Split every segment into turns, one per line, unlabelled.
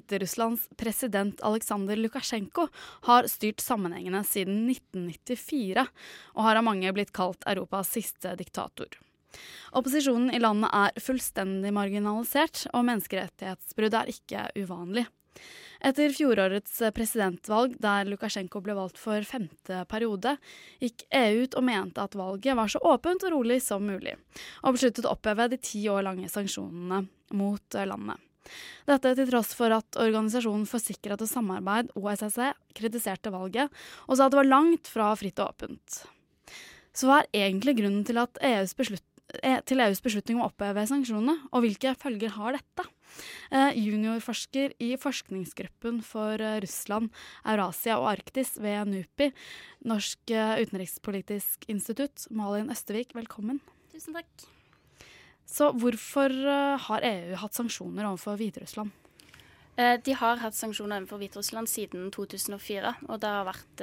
Hviterusslands president Aleksandr Lukasjenko har styrt sammenhengende siden 1994, og har av mange blitt kalt Europas siste diktator. Opposisjonen i landet er fullstendig marginalisert, og menneskerettighetsbrudd er ikke uvanlig. Etter fjorårets presidentvalg, der Lukasjenko ble valgt for femte periode, gikk EU ut og mente at valget var så åpent og rolig som mulig, og besluttet å oppheve de ti år lange sanksjonene mot landet. Dette til tross for at Organisasjonen for sikkerhet og samarbeid, OSSE, kritiserte valget og sa at det var langt fra fritt og åpent. Så hva er egentlig grunnen til, EUs beslut til EUs beslutning om å oppheve sanksjonene, og hvilke følger har dette? Eh, juniorforsker i forskningsgruppen for eh, Russland, Eurasia og Arktis ved NUPI, Norsk eh, utenrikspolitisk institutt, Malin Østevik, velkommen.
Tusen takk.
Så hvorfor har EU hatt sanksjoner overfor Hviterussland?
De har hatt sanksjoner overfor Hviterussland siden 2004, og det har vært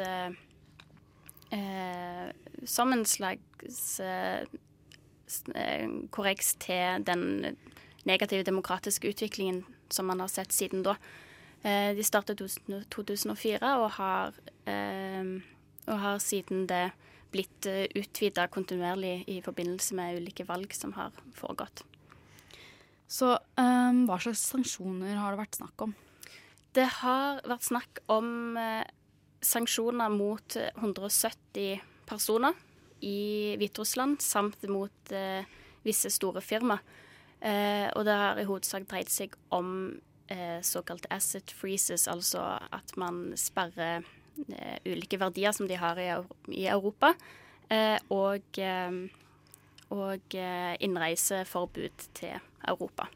eh, som en slags eh, korreks til den negative demokratiske utviklingen som man har sett siden da. Eh, de startet i 2004 og har, eh, og har siden det blitt eh, utvida kontinuerlig i forbindelse med ulike valg som har foregått.
Så um, hva slags sanksjoner har det vært snakk om?
Det har vært snakk om uh, sanksjoner mot 170 personer i Hviterussland, samt mot uh, visse store firmaer. Uh, og det har i hovedsak dreid seg om eh, såkalte asset freezes, altså at man sperrer eh, ulike verdier som de har i, i Europa, eh, og, eh, og eh, innreiseforbud til Europa.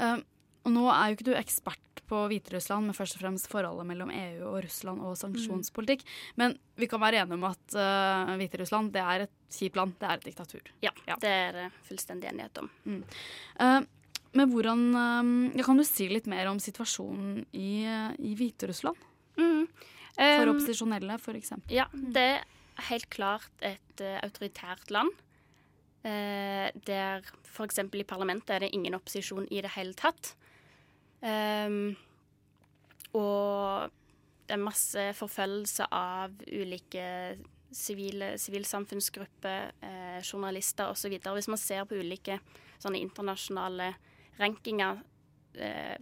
og nå er jo ikke du ekspert på Hviterussland, men først og fremst forholdet mellom EU og Russland og sanksjonspolitikk. Mm. Men vi kan være enige om at uh, Hviterussland det er et kjipt land, det er et diktatur.
Ja, ja. det er det fullstendig enighet om. Mm.
Uh, men hvordan uh, Kan du si litt mer om situasjonen i, i Hviterussland? Mm. For opposisjonelle, f.eks.
Ja, det er helt klart et autoritært land. Uh, der f.eks. i parlamentet er det ingen opposisjon i det hele tatt. Um, og det er masse forfølgelse av ulike sivile, sivilsamfunnsgrupper, eh, journalister osv. Hvis man ser på ulike sånne internasjonale rankinger eh,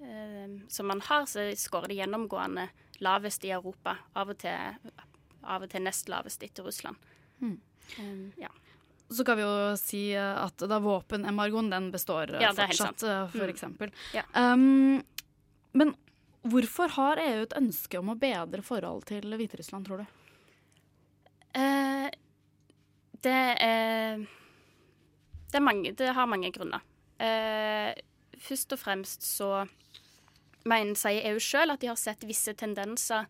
eh, som man har, så skårer det gjennomgående lavest i Europa. Av og til, av og til nest lavest etter Russland. Mm.
Um, ja. Så kan vi jo si at da våpenembargoen den består ja, fortsatt, for mm. eksempel. Ja. Um, men hvorfor har EU et ønske om å bedre forhold til Hviterussland, tror du?
Uh, det er det, mange, det, har mange grunner. Uh, først og fremst så mener, sier EU sjøl at de har sett visse tendenser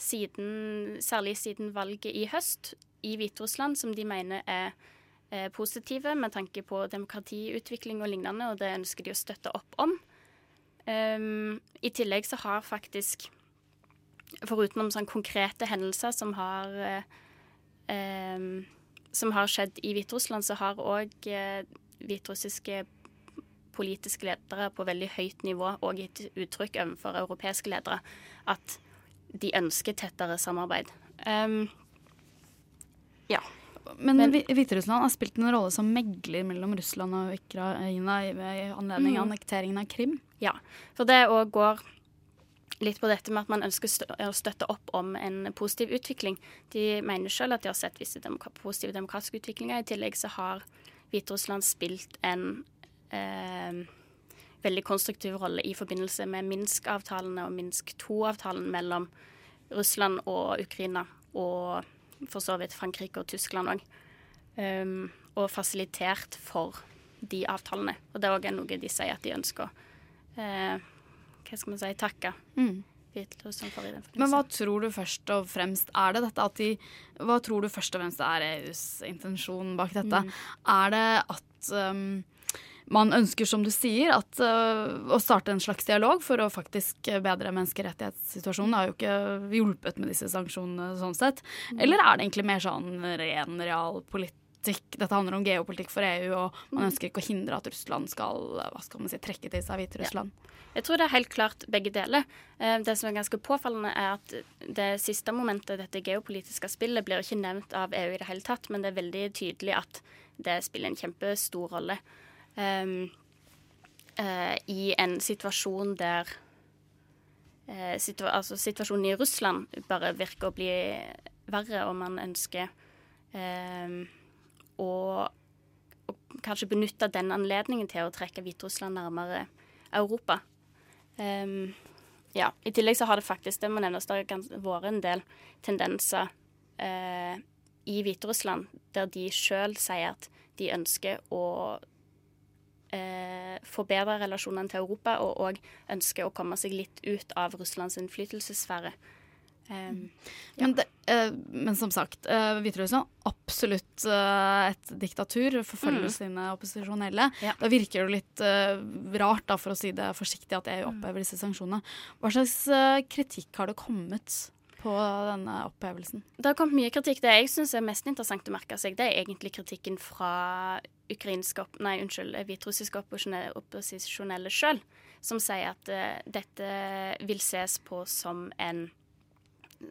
siden, særlig siden valget i høst i Hviterussland, som de mener er eh, positive med tanke på demokratiutvikling og lignende, og det ønsker de å støtte opp om. Um, I tillegg så har faktisk, foruten om sånn konkrete hendelser som har eh, som har skjedd i Hviterussland, så har òg eh, hviterussiske politiske ledere på veldig høyt nivå og gitt uttrykk overfor europeiske ledere at de ønsker tettere samarbeid. Um,
ja. Men, Men Hviterussland har spilt en rolle som megler mellom Russland og Ukraina i anledning mm. annekteringen av Krim?
Ja, for det òg går litt på dette med at man ønsker å støtte opp om en positiv utvikling. De mener selv at de har sett visse demokra positive demokratiske utviklinger. I tillegg så har Hviterussland spilt en veldig konstruktiv rolle i forbindelse med Minsk-avtalene og Minsk 2-avtalen mellom Russland og Ukraina. Og for så vidt Frankrike og Tyskland òg. Um, og fasilitert for de avtalene. Og det er òg noe de sier at de ønsker å uh, hva skal man si, takke mm.
Men hva tror du først og fremst er det dette at de Hva tror du først og fremst er EUs intensjon bak dette? Mm. Er det at um, man ønsker, som du sier, at, uh, å starte en slags dialog for å faktisk bedre menneskerettighetssituasjonen. Det har jo ikke hjulpet med disse sanksjonene sånn sett. Mm. Eller er det egentlig mer sånn ren realpolitikk? Dette handler om geopolitikk for EU, og man ønsker ikke å hindre at Russland skal, hva skal man si, trekke til seg Hviterussland. Ja.
Jeg tror det er helt klart begge deler. Eh, det som er ganske påfallende, er at det siste momentet, dette geopolitiske spillet, blir ikke nevnt av EU i det hele tatt, men det er veldig tydelig at det spiller en kjempestor rolle. Um, uh, I en situasjon der uh, situa altså situasjonen i Russland bare virker å bli verre, og man ønsker um, å, å, kanskje benytte den anledningen til å trekke Hviterussland nærmere Europa. Um, ja, I tillegg så har det faktisk det må nevnes, det har vært en del tendenser eh, i Hviterussland der de sjøl sier at de ønsker å uh, forbedre relasjonene til Europa, og òg ønsker å komme seg litt ut av Russlands innflytelsessfære.
Um, ja. men, det, uh, men, som sagt, uh, Hviterussland absolutt uh, et diktatur. Forfølger mm. sine opposisjonelle. Ja. Da virker det litt rart, da, for å si det forsiktig, at EU mm. opphever disse sanksjonene. Hva slags kritikk har det kommet på denne opphevelsen?
Det har kommet mye kritikk. Det jeg syns er mest interessant å merke seg, det er egentlig kritikken fra opp, nei, unnskyld, hviterussiske opposisjonelle sjøl, som sier at dette vil ses på som en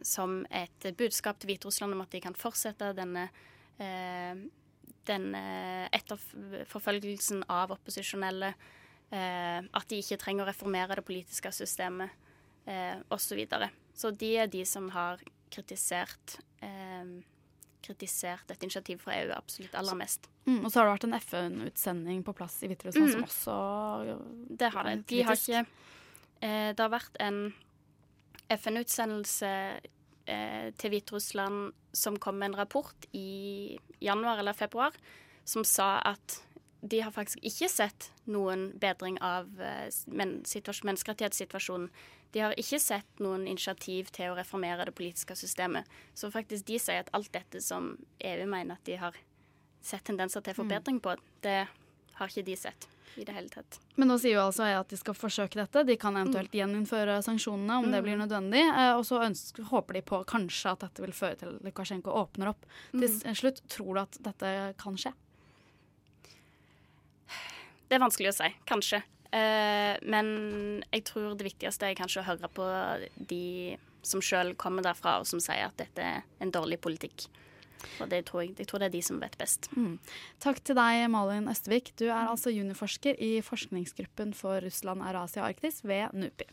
som et budskap til Hviterussland om at de kan fortsette denne, uh, den etterforfølgelsen av opposisjonelle. Eh, at de ikke trenger å reformere det politiske systemet eh, osv. Så, de er de som har kritisert eh, kritisert et initiativ fra EU absolutt aller mest.
Mm, og så har det vært en FN-utsending på plass i Hviterussland mm. som også
Det har det. De har ikke eh, Det har vært en FN-utsendelse eh, til Hviterussland som kom med en rapport i januar eller februar som sa at de har faktisk ikke sett noen bedring av eh, men, menneskerettighetssituasjonen. De har ikke sett noen initiativ til å reformere det politiske systemet. Så faktisk de sier at alt dette som EU mener at de har sett tendenser til forbedring på, det har ikke de sett i det hele tatt.
Men nå sier jo altså jeg at de skal forsøke dette. De kan eventuelt mm. gjeninnføre sanksjonene om mm. det blir nødvendig. Eh, og så ønsker, håper de på kanskje at dette vil føre til at Lukasjenko åpner opp. Mm. Til slutt, tror du at dette kan skje?
Det er vanskelig å si. Kanskje. Uh, men jeg tror det viktigste er kanskje å høre på de som sjøl kommer derfra, og som sier at dette er en dårlig politikk. Og det tror jeg, jeg tror det er de som vet best. Mm.
Takk til deg, Malin Østvik. Du er altså juniorforsker i forskningsgruppen for Russland, Eurasia og Arktis ved NUPI.